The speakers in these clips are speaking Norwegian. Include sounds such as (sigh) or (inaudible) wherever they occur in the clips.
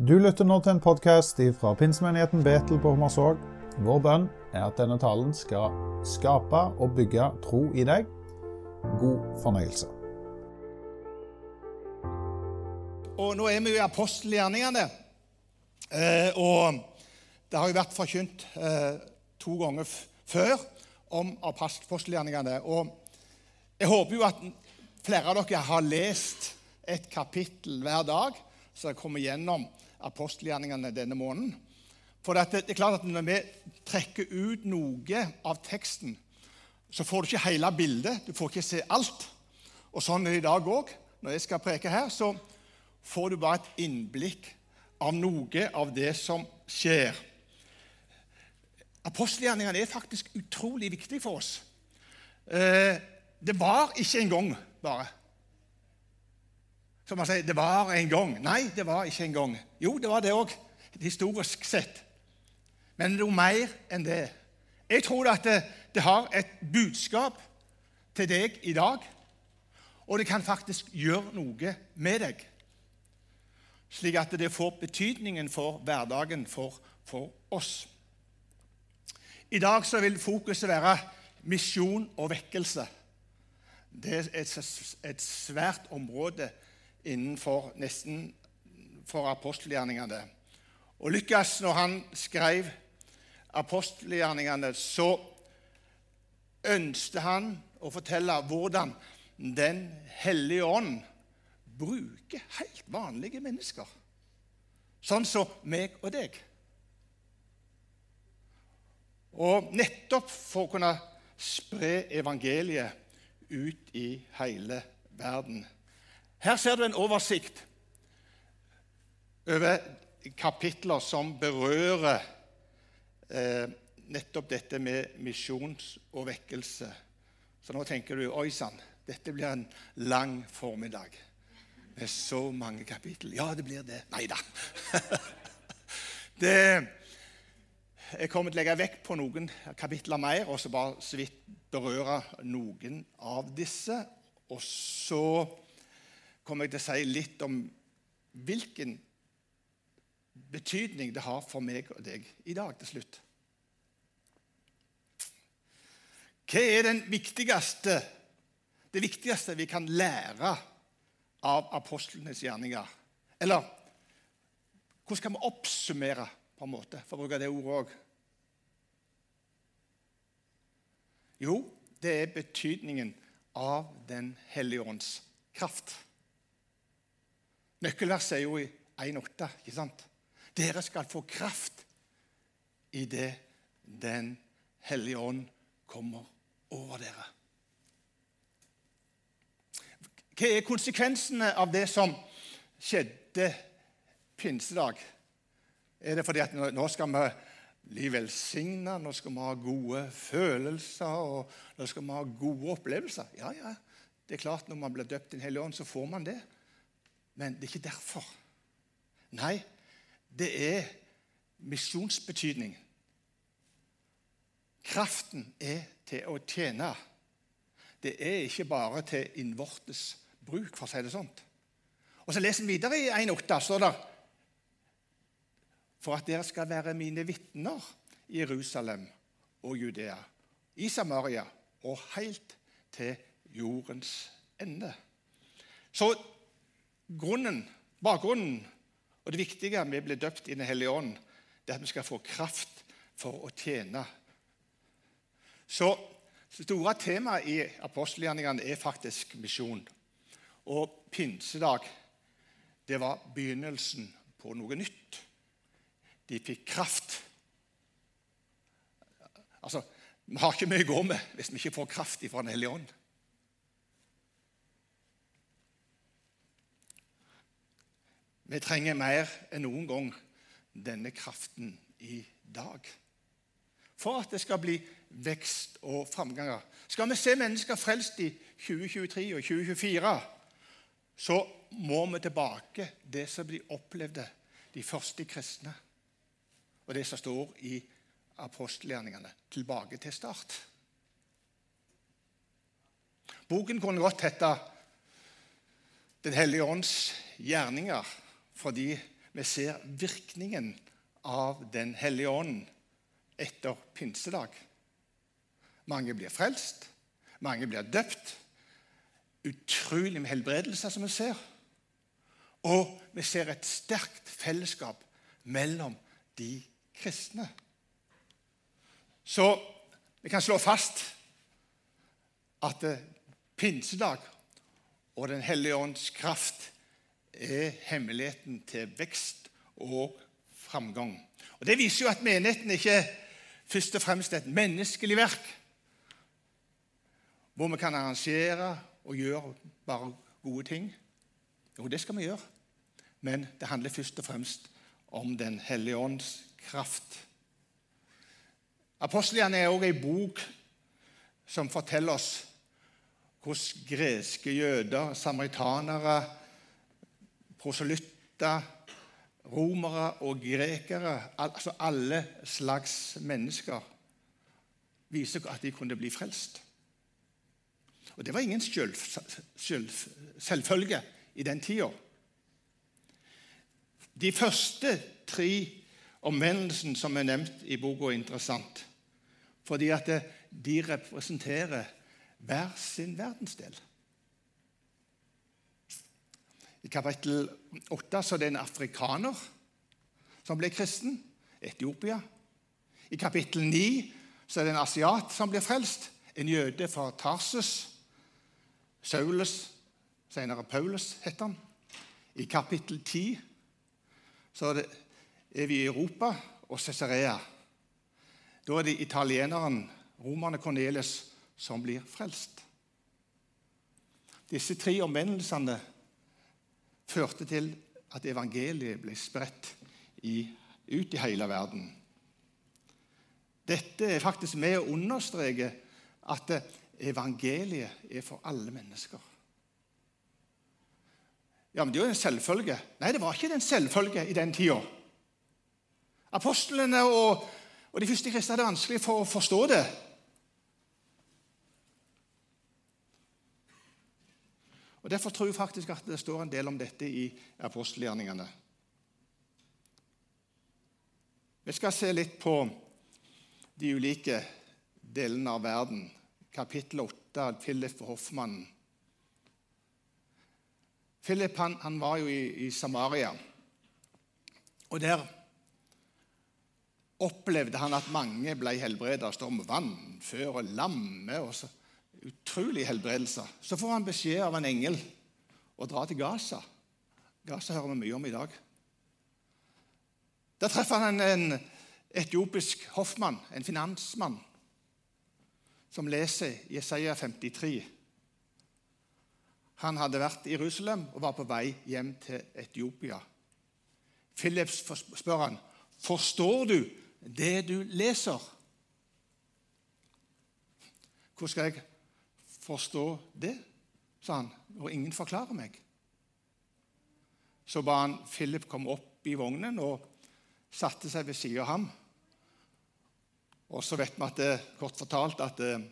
Du lytter nå til en podkast fra pinsemenigheten Betel på Hommersåk. Vår bønn er at denne talen skal skape og bygge tro i deg. God fornøyelse. Og nå er vi jo i apostelgjerningene. Eh, og det har jo vært forkynt eh, to ganger før om apostelgjerningene. Og jeg håper jo at flere av dere har lest et kapittel hver dag, så jeg kommer gjennom apostelgjerningene denne måneden. For det, er klart at Når vi trekker ut noe av teksten, så får du ikke hele bildet. Du får ikke se alt. Og sånn er det i dag òg. Når jeg skal preke her, så får du bare et innblikk av noe av det som skjer. Apostelgjerningene er faktisk utrolig viktig for oss. Eh, det var ikke en gang bare. Som man sier, det var en gang. Nei, det var ikke en gang. Jo, det var det òg, historisk sett. Men noe mer enn det. Jeg tror at det, det har et budskap til deg i dag, og det kan faktisk gjøre noe med deg. Slik at det får betydningen for hverdagen for, for oss. I dag vil fokuset være misjon og vekkelse. Det er et, et svært område innenfor nesten for apostelgjerningene. Og Lukas, når han skrev apostelgjerningene, så ønsket han å fortelle hvordan Den hellige ånd bruker helt vanlige mennesker, sånn som meg og deg. Og nettopp for å kunne spre evangeliet ut i hele verden. Her ser du en oversikt over kapitler som berører eh, nettopp dette med misjons og vekkelse. Så nå tenker du oi sann, dette blir en lang formiddag med så mange kapitler. Ja, det blir det. Nei da. (laughs) jeg kommer til å legge vekk på noen kapitler mer og så bare så vidt berøre noen av disse. Og så kommer jeg til å si litt om hvilken betydning det har for meg og deg i dag til slutt. Hva er viktigste, det viktigste vi kan lære av apostlenes gjerninger? Eller hvordan skal vi oppsummere, på en måte, for å bruke det ordet òg? Jo, det er betydningen av Den hellige ånds kraft. Nøkkelverset er jo i 1,8. ikke sant? Dere skal få kraft i det Den hellige ånd kommer over dere. Hva er konsekvensene av det som skjedde pinsedag? Er det fordi at nå skal vi bli velsigna, nå skal vi ha gode følelser og nå skal vi ha gode opplevelser? Ja, ja, det er klart Når man blir døpt i Den hellige ånd, så får man det. Men det er ikke derfor. Nei, det er misjonsbetydning. Kraften er til å tjene. Det er ikke bare til innvortes bruk, for å si det sånn. Og Så leser vi videre i 1.8. står det For at dere skal være mine vitner i Jerusalem og Judea, i Samaria og helt til jordens ende. Så grunnen, bakgrunnen og det viktige med å bli døpt i Den hellige ånd, det er at vi skal få kraft for å tjene. Så det store temaet i apostelgjerningene er faktisk misjon. Og pinsedag det var begynnelsen på noe nytt. De fikk kraft. Altså, Vi har ikke mye å gå med hvis vi ikke får kraft fra Den hellige ånd. Vi trenger mer enn noen gang denne kraften i dag. For at det skal bli vekst og framganger. Skal vi se mennesker frelst i 2023 og 2024, så må vi tilbake det som de opplevde, de første kristne. Og det som står i apostelgjerningene. Tilbake til start. Boken kunne godt hete Den hellige ånds gjerninger fordi vi ser virkningen av Den hellige ånd etter pinsedag. Mange blir frelst, mange blir døpt. Utrolig med helbredelser, som vi ser. Og vi ser et sterkt fellesskap mellom de kristne. Så vi kan slå fast at eh, pinsedag og Den hellige ånds kraft er hemmeligheten til vekst og framgang. Og Det viser jo at menigheten ikke først og fremst et menneskelig verk, hvor vi kan arrangere og gjøre bare gode ting. Jo, det skal vi gjøre, men det handler først og fremst om Den hellige ånds kraft. Apostlene er også ei bok som forteller oss hvordan greske jøder, samaritanere, proselytter, romere og grekere, altså alle slags mennesker, viser at de kunne bli frelst. Og Det var ingen selv, selv, selvfølge i den tida. De første tre omvendelsene som er nevnt i boka, er interessant. Fordi at de representerer hver sin verdensdel. I kapittel 8 så er det en afrikaner som ble kristen. Etiopia. I kapittel 9 så er det en asiat som blir frelst. En jøde fra Tarsus. Saulus, senere Paulus, heter han. I kapittel 10 så er, det, er vi i Europa og Cesarea. Da er det italieneren, romerne Cornelius, som blir frelst. Disse tre omvendelsene førte til at evangeliet ble spredt i, ut i hele verden. Dette er faktisk med å understreke at evangeliet er for alle mennesker. Ja, men Det er jo en selvfølge. Nei, det var ikke en selvfølge i den tida. Apostlene og, og de første kristne hadde vanskelig for å forstå det. Og Derfor tror jeg faktisk at det står en del om dette i apostelgjerningene. Vi skal se litt på de ulike delene av verden. Kapittel 8 av Philip Hoffmann. Philip han, han var jo i, i, Samaria. Og Der opplevde han at mange ble helbredet. Det står om vannfør og lamme. og så Utrolig helbredelse. Så får han beskjed av en engel å dra til Gaza. Gaza hører vi mye om i dag. Der treffer han en etiopisk hoffmann, en finansmann, som leser Jesaja 53. Han hadde vært i Jerusalem og var på vei hjem til Etiopia. Philips spør han, 'Forstår du det du leser?' Hvor skal jeg forstå det, sa han, og ingen forklarer meg. Så ba han Philip komme opp i vognen og satte seg ved siden av ham. Og så vet vi at det, kort fortalt at det, eh,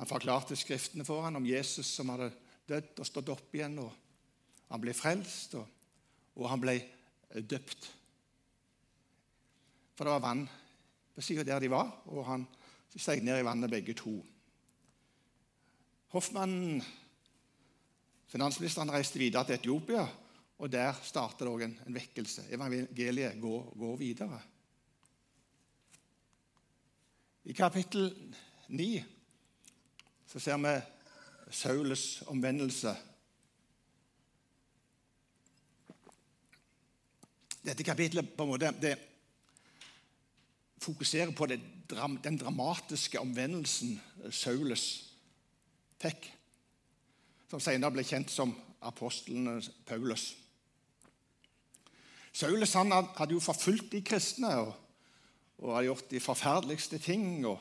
han forklarte Skriftene for ham om Jesus som hadde dødd og stått opp igjen. og Han ble frelst, og, og han ble eh, døpt. For det var vann på sida der de var, og han steg ned i vannet begge to. Hoffmann, finansministeren, reiste videre til Etiopia, og der startet det òg en, en, vekkelse. Evangeliet går, går, videre. I kapittel 9 så ser vi Saules omvendelse. Dette kapittelet på en måte, det fokuserer på det, den dramatiske omvendelsen Saulus fikk, som senere ble kjent som apostelen Paulus. Saulus han hadde jo forfulgt de kristne og, og hadde gjort de forferdeligste ting. Og,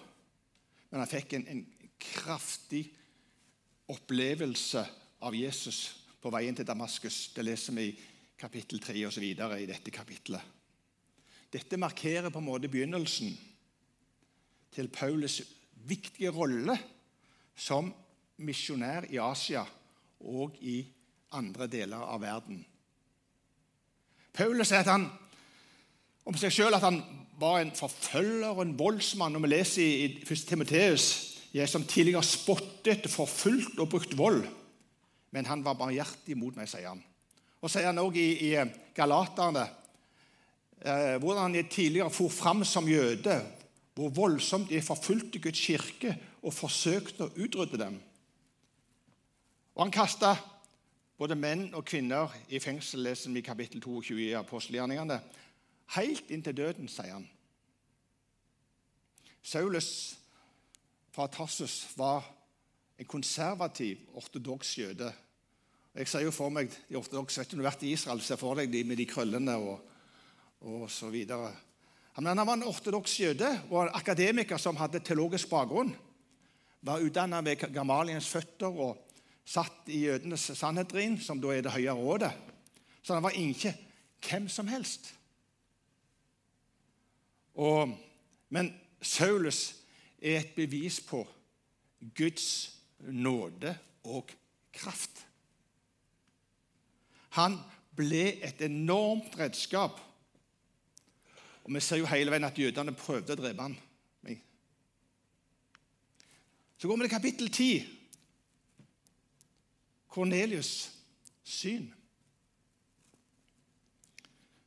men han fikk en, en, kraftig opplevelse av Jesus på veien til Damaskus. Det leser vi i kapittel 3 osv. i dette kapittelet. Dette markerer på en måte begynnelsen til Paulus' viktige rolle som misjonær i Asia og i andre deler av verden. Paulus sier han, om seg sjøl at han var en forfølger og en voldsmann. Når vi leser i, i 1. Timoteus jeg som tidligere spottet, forfulgt og brukt vold. Men han var barmhjertig mot meg, sier han. Og sier han òg i, i Galaterne eh, hvordan han tidligere for fram som jøde, hvor voldsomt de forfulgte Guds kirke og forsøkte å utrydde dem. Og han kasta både menn og kvinner i fengsel, leser vi i kapittel 22 i apostelgjerningene. Helt inntil døden, sier han. Saulus fra Tarsus var en konservativ, ortodoks jøde. Jeg ser jo for meg de ortodokse vet du, du har vært i Israel, ser for deg de med de krøllene og, og så videre. Men han var en ortodoks jøde og en akademiker som hadde teologisk bakgrunn. Var utdannet ved Gamaliens føtter og satt i jødenes sannhetrin, som da er det høye rådet. Så han var ikke hvem som helst. Og, men Saulus er et bevis på Guds nåde og kraft. Han ble et enormt redskap. Og Vi ser jo hele veien at jødene prøvde å drepe ham. Så går vi til kapittel 10. Kornelius' syn.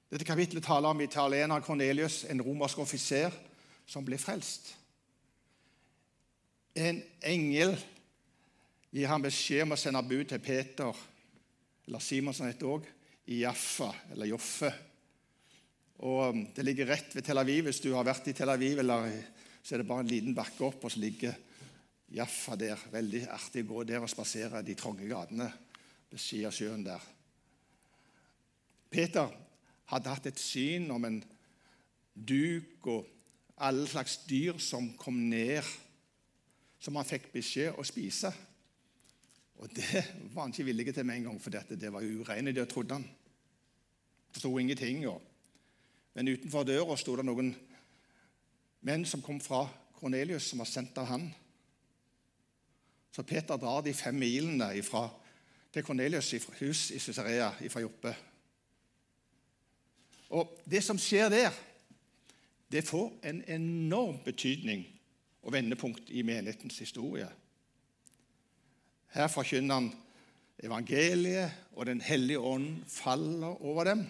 Dette kapittelet taler om italiener Kornelius, en romersk offiser som ble frelst. En engel gir ham beskjed om å sende bud til Peter, eller Simon som heter òg, i Jaffa, eller Joffe. Og um, Det ligger rett ved Tel Aviv. Hvis du har vært i Tel Aviv, eller, så er det bare en liten bakke opp, og så ligger Jaffa der. Veldig artig å gå der og spasere de trange gatene ved siden av sjøen der. Peter hadde hatt et syn om en duk og alle slags dyr som kom ned som han fikk beskjed å spise. Og det var han ikke villig til med en gang, for dette. det var ureine dyr, trodde han. Forsto ingenting. Og. Men utenfor døra sto det noen menn som kom fra Kornelius, som var sendt av han. Så Peter drar de fem milene ifra, til Kornelius' hus i Cesarea fra Joppe. Og Det som skjer der, det får en enorm betydning og vendepunkt i menighetens historie. Her forkynner han evangeliet, og Den hellige ånd faller over dem.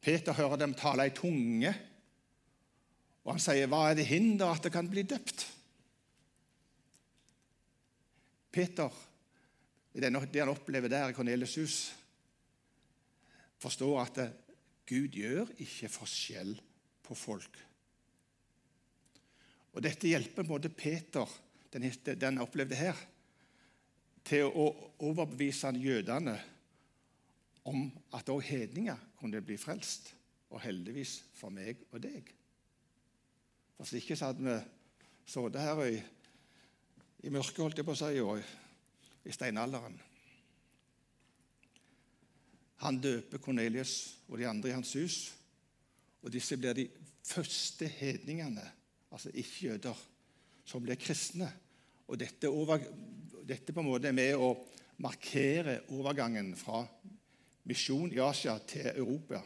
Peter hører dem tale i tunge, og han sier, 'Hva er det hinder at det kan bli døpt?' Peter, det han opplever der i Kornelius' hus, forstår at Gud gjør ikke forskjell på folk. Og Dette hjelper både Peter, den, den opplevde her, til å overbevise jødene om at òg hedninger kunne bli frelst. Og heldigvis for meg og deg. For Hvis ikke så hadde vi sittet her i, i mørket, holdt jeg på å si, og i steinalderen. Han døper Kornelius og de andre i hans hus, og disse blir de første hedningene altså ikke-jøder, som blir kristne. Og dette, over, dette på en måte er med å markere overgangen fra misjon i Asia til Europa.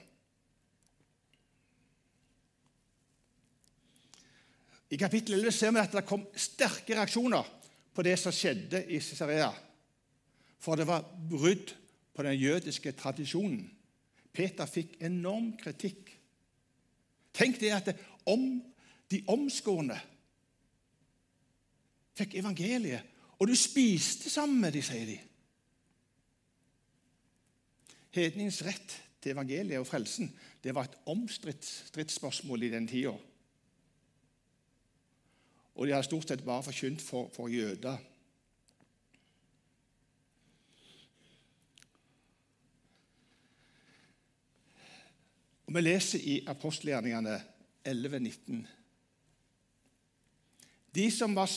I kapittel 11 ser vi at det kom sterke reaksjoner på det som skjedde i Cesarea. For det var brudd på den jødiske tradisjonen. Peter fikk enorm kritikk. Tenk det at om de omskårne fikk evangeliet, og du spiste sammen med dem, sier de. Hedningens rett til evangeliet og frelsen det var et omstridt stridsspørsmål i den tida. Og de hadde stort sett bare forkynt for, for jøder. Og Vi leser i apostelgjerningene 11-19. De som var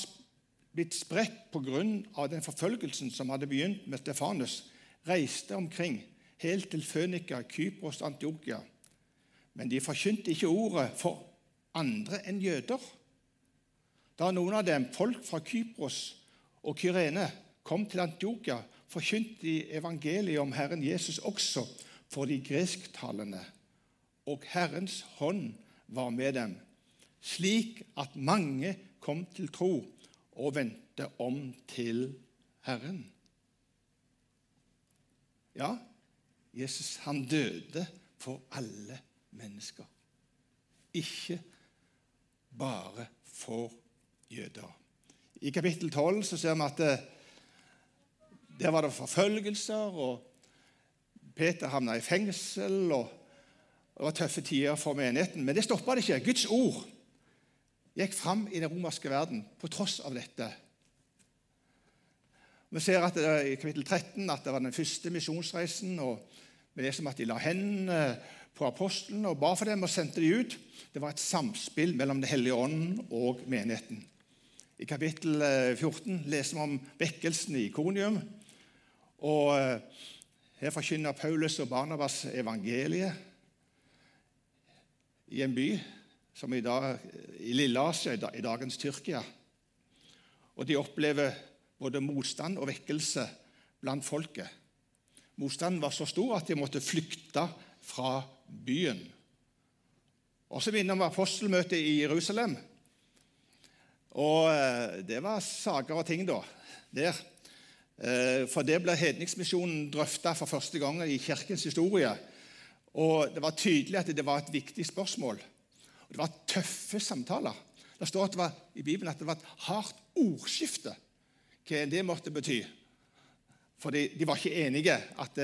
blitt spredt pga. den forfølgelsen som hadde begynt med Stefanus, reiste omkring helt til Fønika, Kypros, Antiokia. Men de forkynte ikke ordet for andre enn jøder. Da noen av dem, folk fra Kypros og Kyrene, kom til Antiokia, forkynte de evangeliet om Herren Jesus også for de gresktalende, og Herrens hånd var med dem, slik at mange kom til tro og vendte om til Herren. Ja, Jesus han døde for alle mennesker, ikke bare for jøder. I kapittel 12 så ser vi at det, der var det forfølgelser, og Peter havna i fengsel. og Det var tøffe tider for menigheten. Men det stoppa det ikke. Guds ord gikk fram i den romerske verden på tross av dette. Vi ser at det i kapittel 13 at det var den første misjonsreisen. og Vi leser om at de la hendene på apostlene og ba for dem og sendte dem ut. Det var et samspill mellom Den hellige ånden og menigheten. I kapittel 14 eh, leser vi om vekkelsen i Konium. Og eh, Her forkynner Paulus og Barnabas evangeliet i en by som i, dag, i Lille-Asia, i dagens Tyrkia. Og de opplever både motstand og vekkelse blant folket. Motstanden var så stor at de måtte flykte fra byen. Og så minner vi apostelmøtet i Jerusalem. Og eh, det var saker og ting da, der. Eh, for det ble hedningsmisjonen drøfta for første gang i kirkens historie. Og det var tydelig at det var et viktig spørsmål. Og Det var tøffe samtaler. Det står det var, i Bibelen at det var et hardt ordskifte. Hva det måtte bety. For de, de var ikke enige at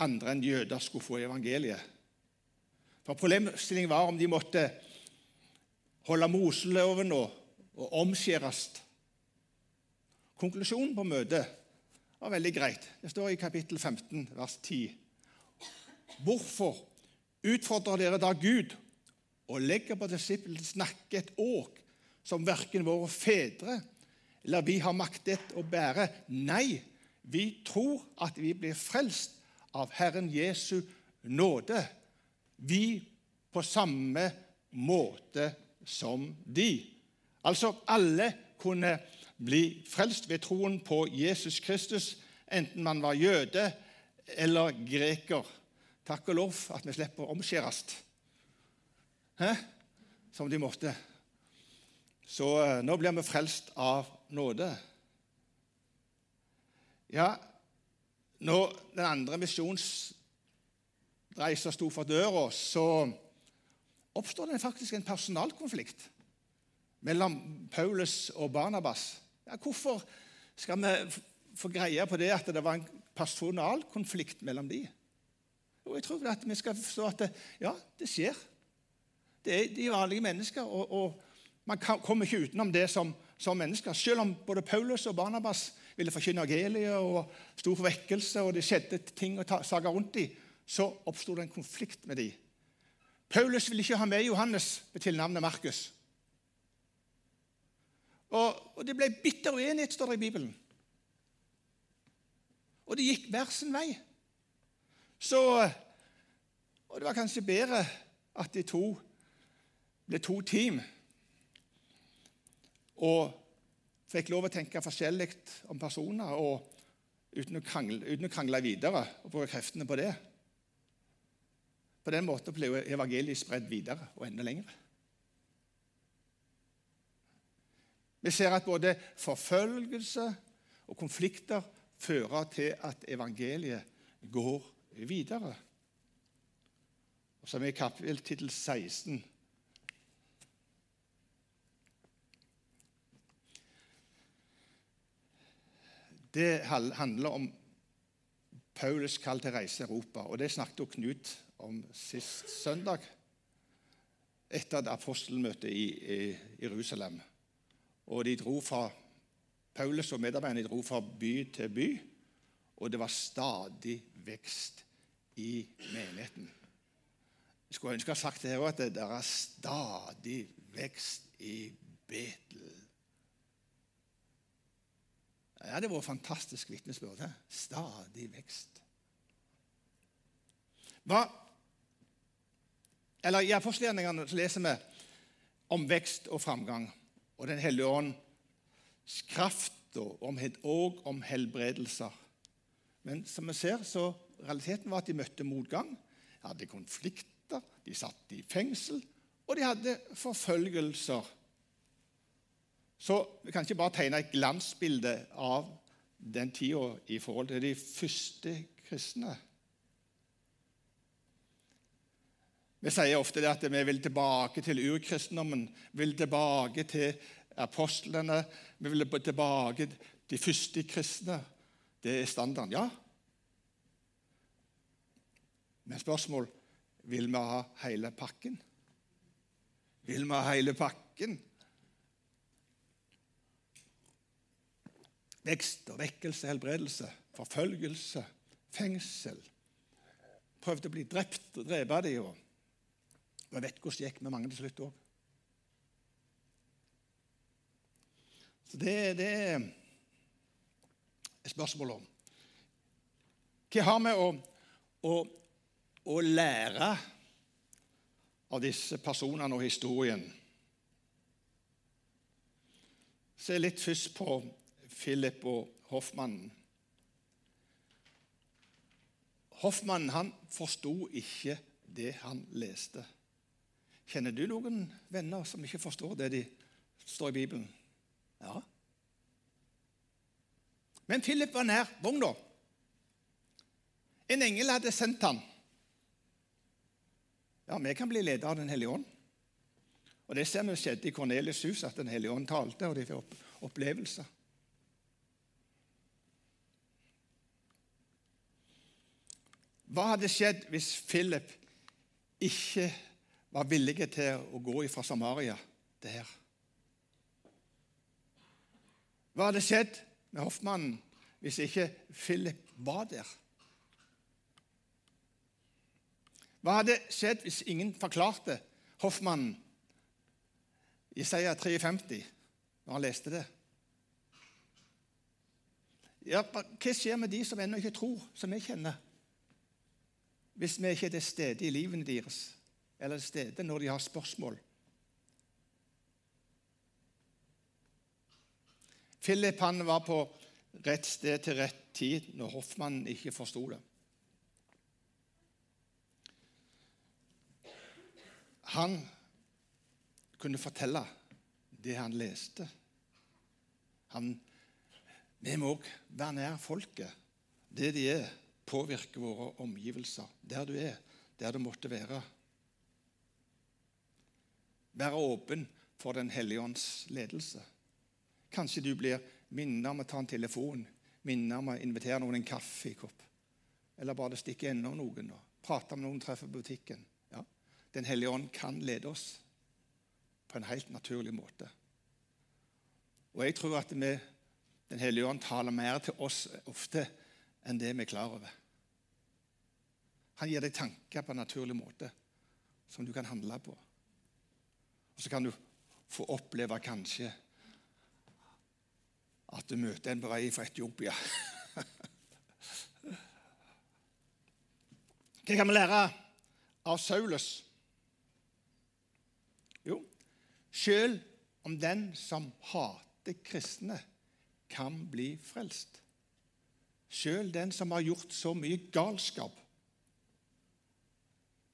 andre enn jøder skulle få evangeliet. For Problemstillingen var om de måtte holde Moseloven og og omskjæres. Konklusjonen på møtet var veldig greit. Det står i kapittel 15, vers 10. Hvorfor utfordrer dere da Gud og legger på disiplenes nakke et åk som verken våre fedre eller vi har maktet å bære? Nei, vi tror at vi blir frelst av Herren Jesu nåde. Vi på samme måte som de. Altså alle kunne bli frelst ved troen på Jesus Kristus, enten man var jøde eller greker. Takk og lov at vi slipper å omskjæres som de måtte. Så eh, nå blir vi frelst av nåde. Ja, når den andre misjonsreisa sto for døra, så oppstår det faktisk en personalkonflikt mellom Paulus og Barnabas. Ja, hvorfor skal vi få greie på det at det var en personalkonflikt mellom de? Jo, jeg tror at vi skal forstå at det, ja, det skjer. Det er de vanlige mennesker, og, og man kommer ikke utenom det som, som, mennesker. Selv om både Paulus og Barnabas ville forkynne evangeliet og stor forvekkelse, og det skjedde ting og saker rundt dem, så oppsto det en konflikt med dem. Paulus ville ikke ha med Johannes ved tilnavnet Markus. Og, og det ble bitter uenighet, står det i Bibelen. Og det gikk hver sin vei. Så Og det var kanskje bedre at de to ble to team og fikk lov å tenke forskjellig om personer og uten å, krangle, uten å krangle videre og bruke kreftene på det. På den måten ble evangeliet spredd videre og enda lenger. Vi ser at både forfølgelse og konflikter fører til at evangeliet går videre. Og så er vi i kapittel 16. Det handler om Paulus kall til reise i Europa. og Det snakket Knut om sist søndag, etter apostelmøtet i Jerusalem. Og de dro fra Paulus og medarbeiderne dro fra by til by, og det var stadig vekst i menigheten. Jeg skulle ønske jeg hadde sagt det her, at det er stadig vekst i Betel. Ja, Det var fantastisk vitnesbyrd. Stadig vekst. Hva? Eller I apostelgjerningene leser vi om vekst og framgang og Den hellige ånds kraft og om, og om helbredelser. Men som vi ser, så realiteten var at de møtte motgang, De hadde konflikter, de satt i fengsel, og de hadde forfølgelser. Så vi kan ikke bare tegne et glansbilde av den tida i forhold til de første kristne. Vi sier ofte at vi vil tilbake til urkristendommen, vil tilbake til apostlene, vi vil tilbake til de første kristne. Det er standarden. Ja. Men spørsmål vil vi ha hele pakken? Vil vi ha hele pakken? Vekst og vekkelse, helbredelse, forfølgelse, fengsel. Prøvde å bli drept og drepe dem. Jeg vet hvordan det gikk med mange til slutt òg. Så det, det er et spørsmål om. Hva har vi å, å, å lære av disse personene og historien? Se litt først på Philip og hoffmannen. Hoffmannen han forsto ikke det han leste. Kjenner du noen venner som ikke forstår det de står i Bibelen? Ja. Men Philip var nær vogna. En engel hadde sendt ham. Ja, vi kan bli leder av Den hellige ånd. Og Det ser vi skjedde i Kornelius' hus, at Den hellige ånd talte, og de fikk opplevelser. Hva hadde skjedd hvis Philip ikke var villige til å gå fra Samaria til her? Hva hadde skjedd med hoffmannen hvis ikke Philip var der? Hva hadde skjedd hvis ingen forklarte hoffmannen i Isaiah 53 når han leste det? Ja, hva skjer med de som ennå ikke tror, som vi kjenner? hvis vi ikke er til stede i livene deres, eller til stede når de har spørsmål. Philip han var på rett sted til rett tid når hoffmannen ikke forsto det. Han kunne fortelle det han leste. Han, vi må òg være nær folket, det de er påvirker våre omgivelser, der du er, der du måtte være. Være åpen for Den hellige ånds ledelse. Kanskje du blir minnet om å ta en telefon, minnet om å invitere noen en kaffekopp. Eller bare stikke innom noen og prate med noen treffer butikken. Ja. Den hellige ånd kan lede oss på en helt naturlig måte. Og jeg tror at vi, Den hellige ånd taler mer til oss ofte enn det vi er klar over. Han gir deg tanker på en naturlig måte som du kan handle på. Og så kan du få oppleve kanskje at du møter en på vei fra Etiopia. (laughs) Hva kan vi lære av Saulus? Jo, selv om den som hater kristne, kan bli frelst. Selv den som har gjort så mye galskap,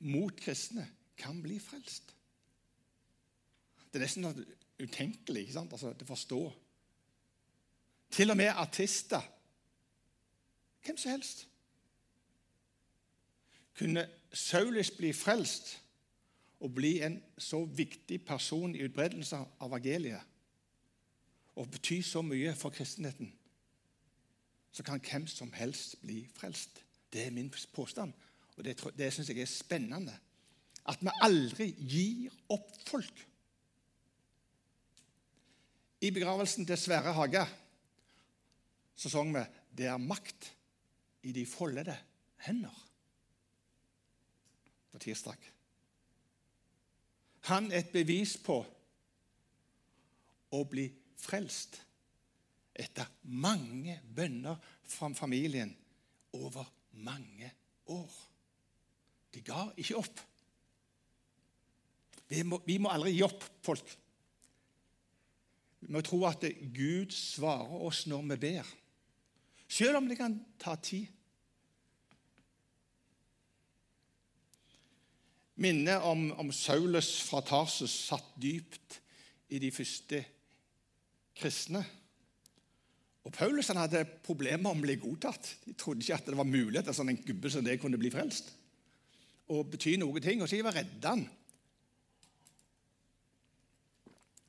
mot kristne kan bli frelst. Det er nesten sånn utenkelig ikke sant? Altså, å forstå. Til og med artister. Hvem som helst. Kunne Saulus bli frelst og bli en så viktig person i utbredelsen av evangeliet og bety så mye for kristenheten, så kan hvem som helst bli frelst. Det er min påstand. Og Det, det syns jeg er spennende. At vi aldri gir opp folk. I begravelsen til Sverre Hage så sang vi 'Det er makt i de foldede hender' på tirsdag. Han er et bevis på å bli frelst etter mange bønner fra familien over mange år. De ga ikke opp. Vi må, vi må aldri gi opp folk. Vi må tro at Gud svarer oss når vi ber, selv om det kan ta tid. Minnet om, om Saulus fra Tarsus satt dypt i de første kristne. Og Paulus han hadde problemer med å bli godtatt. De trodde ikke at det var mulig at en sånn gubbe som det kunne bli frelst og bety noe ting. Og så de var redde han.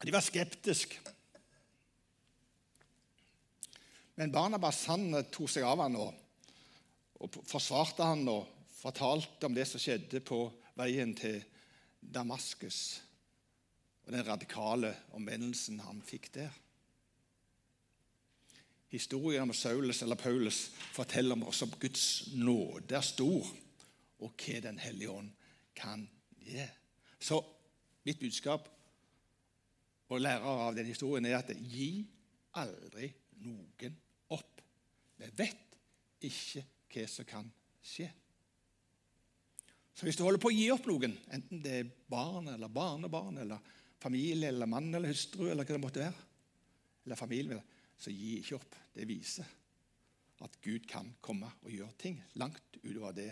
De var skeptiske. Men Barnabas han tok seg av han og, og forsvarte han og fortalte om det som skjedde på veien til Damaskus, og den radikale omvendelsen han fikk der. Historien om Saulus eller Paulus forteller om oss om Guds nåde er stor, og hva Den hellige ånd kan gi. Så mitt budskap og lærer av den historien er at gi aldri noen opp. Vi vet ikke hva som kan skje. Så hvis du holder på å gi opp noen, enten det er barn eller barnebarn eller familie eller mann eller hustru eller hva det måtte være, eller familie, så gi ikke opp. Det viser at Gud kan komme og gjøre ting langt utover det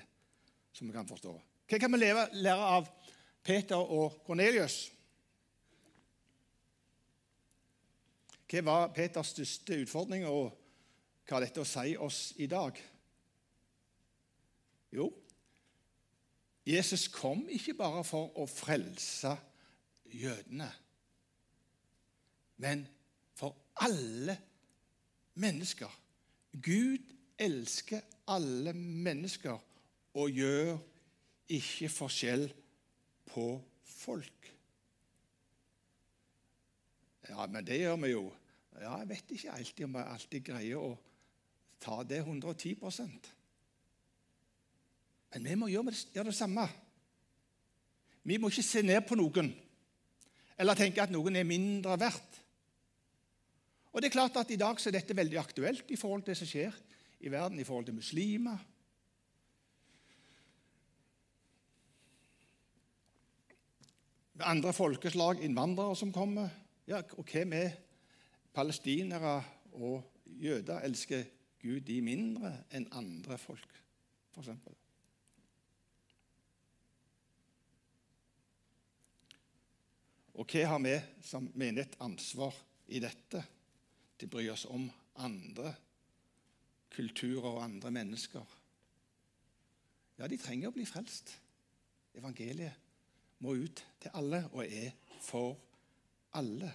som vi kan forstå. Hva kan vi lære av Peter og Kornelius? Hva var Peters største utfordring, og hva dette å si oss i dag? Jo, Jesus kom ikke bare for å frelse jødene, men for alle mennesker. Gud elsker alle mennesker og gjør ikke forskjell på folk. Ja, men det gjør vi jo. Ja, Jeg vet ikke alltid om jeg alltid greier å ta det 110% Men vi må gjøre det, samme. Vi må ikke se ned på noen eller tenke at noen er mindre verdt. Og det er klart at I dag så er dette veldig aktuelt i forhold til det som skjer i verden, i forhold til muslimer. Andre folkeslag, innvandrere som kommer. Ja, og hva med palestinere og jøder? Elsker Gud de mindre enn andre folk, f.eks.? Og hva har vi som menighet ansvar i dette? Til å bry oss om andre kulturer og andre mennesker. Ja, de trenger å bli frelst. Evangeliet må ut til alle og er for alle.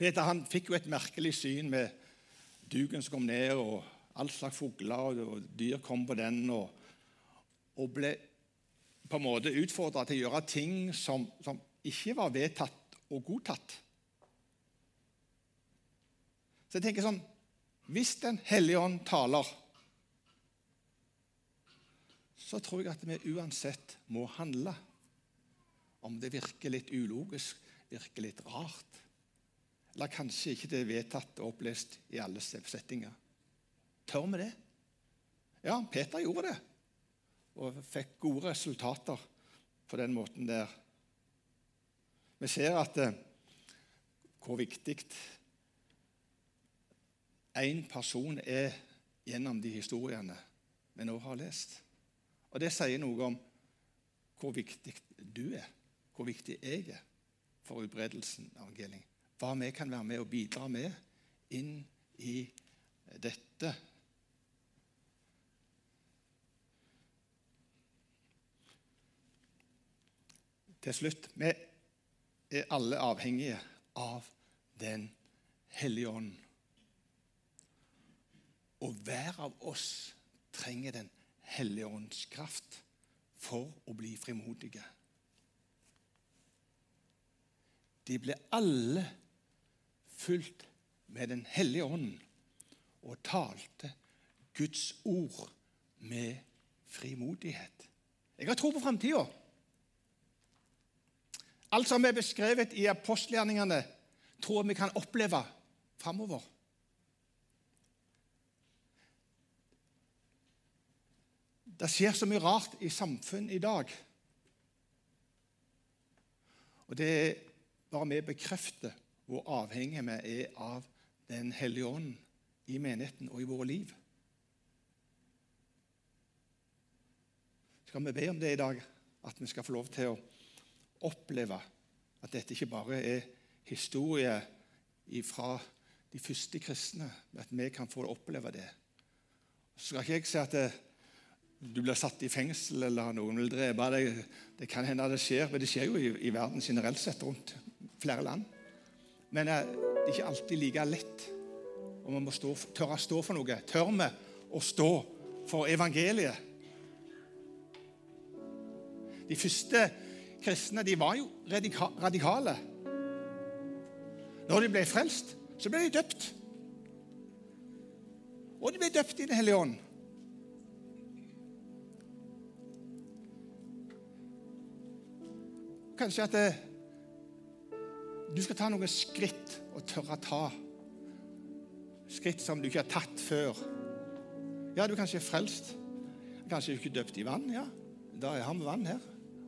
Peter han fikk jo et merkelig syn med duken som kom ned, og all slags fugler og dyr kom på den, og, og ble på en måte utfordra til å gjøre ting som, som ikke var vedtatt og godtatt. Så jeg tenker sånn Hvis Den hellige ånd taler, så tror jeg at vi uansett må handle om det virker litt ulogisk, virker litt rart. Eller kanskje ikke det er vedtatt og opplest i alle settinger. Tør vi det? Ja, Peter gjorde det, og fikk gode resultater på den måten der. Vi ser at eh, hvor viktig én person er gjennom de historiene vi nå har lest. Og Det sier noe om hvor viktig du er hvor viktig jeg er for utbredelsen av evangeliet. Hva vi kan være med og bidra med inn i dette. Til slutt vi er alle avhengige av Den hellige ånd. Og hver av oss trenger Den hellige ånds kraft for å bli frimodige. De ble alle fulgt med Den hellige ånd og talte Guds ord med frimodighet. Jeg har tro på framtida. Alt som er beskrevet i apostelgjerningene, tror jeg vi kan oppleve framover. Det skjer så mye rart i samfunnet i dag. Og det er bare vi bekrefter hvor avhengige vi er av Den hellige ånd i menigheten og i våre liv. Skal vi be om det i dag. At vi skal få lov til å oppleve at dette ikke bare er historie fra de første kristne, at vi kan få oppleve det. Så skal ikke jeg si at det, du blir satt i fengsel eller noen vil drepe deg. Det kan hende det skjer, men det skjer jo i, i verden generelt sett rundt flere land. Men eh, det er ikke alltid like lett. Og vi må stå, tørre å stå for noe. Tør vi å stå for evangeliet? De første kristne de var jo radikale. Når de ble frelst, så ble de døpt. Og de ble døpt i Den hellige ånd. Kanskje at det, du skal ta noen skritt og tørre å ta. Skritt som du ikke har tatt før. Ja, du er kanskje frelst. Kanskje du ikke er døpt i vann. ja. Da har vi vann her.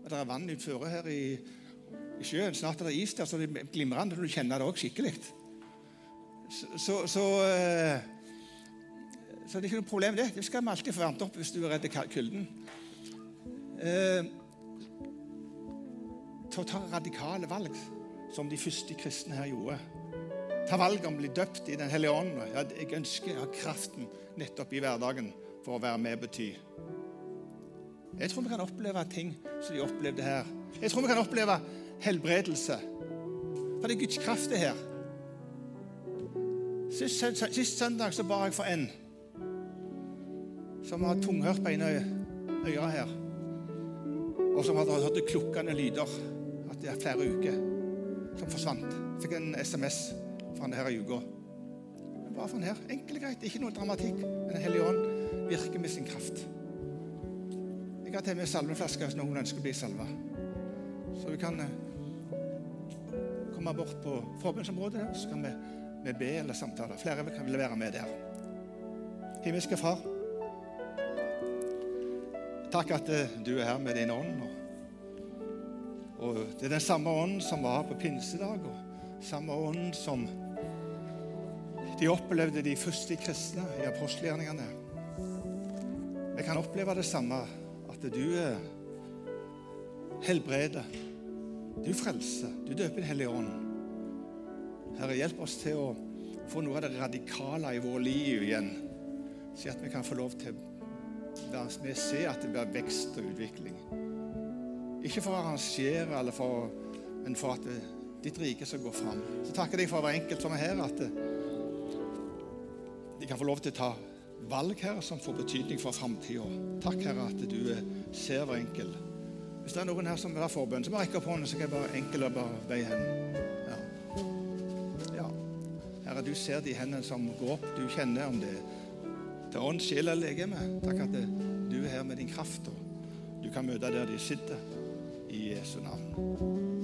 Og det er vann utføre her i, i, sjøen. Snart er det is der, så det er glimrende. Du kjenner det òg skikkelig. Så, så, så, eh, så, det er ikke noe problem, det. Det skal vi alltid få varmt opp hvis du er redd kulden. Eh, til å ta radikale valg, som de første kristne her gjorde. Ta valget om å bli døpt i Den hellige ånd. Jeg ønsker å ha kraften nettopp i hverdagen for å være med bety. Jeg tror vi kan oppleve ting som de opplevde her. Jeg tror vi kan oppleve helbredelse. For det er Guds kraft, det her. Sist, sist søndag så ba jeg for en som har tunghørt på ene øret her, og som hadde hørt klukkende lyder at det er flere uker som forsvant. Fikk en SMS fra han her i uka. Bare for den her. Enkelt og greit. Ikke noe dramatikk. Men Den hellige ånd virker med sin kraft. Jeg har til med salmeflaske hvis noen ønsker å bli salva. Så vi kan eh, komme bort på forbundsområdet, så kan vi, vi be eller samtale. Flere kan vil være med der. Himmelske Far, takk at eh, du er her med din ånd. Og Det er den samme ånden som var på pinsedag, og samme ånd som de opplevde de første kristne i apostelgjerningene. Jeg kan oppleve det samme, at du er helbreder, du frelser, du døper Den hellige ånd. Herre, hjelp oss til å få noe av det radikale i vårt liv igjen, så at vi kan få lov til å se at det blir vekst og utvikling. Ikke for å arrangere, eller for, men for at ditt rike skal gå fram. Så takker jeg for hver enkelt som er her, at de kan få lov til å ta valg her som får betydning for framtida. Takk, Herre, at du ser hver enkelt. Hvis det er noen her som vil ha forbønn, så må jeg rekke opp hånden, så kan jeg bare enkelt bare be hen. Ja. ja. Herre, du ser de hendene som går opp. Du kjenner om det er ånd, sjel eller legeme. Takk at du er her med din kraft, og du kan møte der de sitter. I Jesu navn. Amen.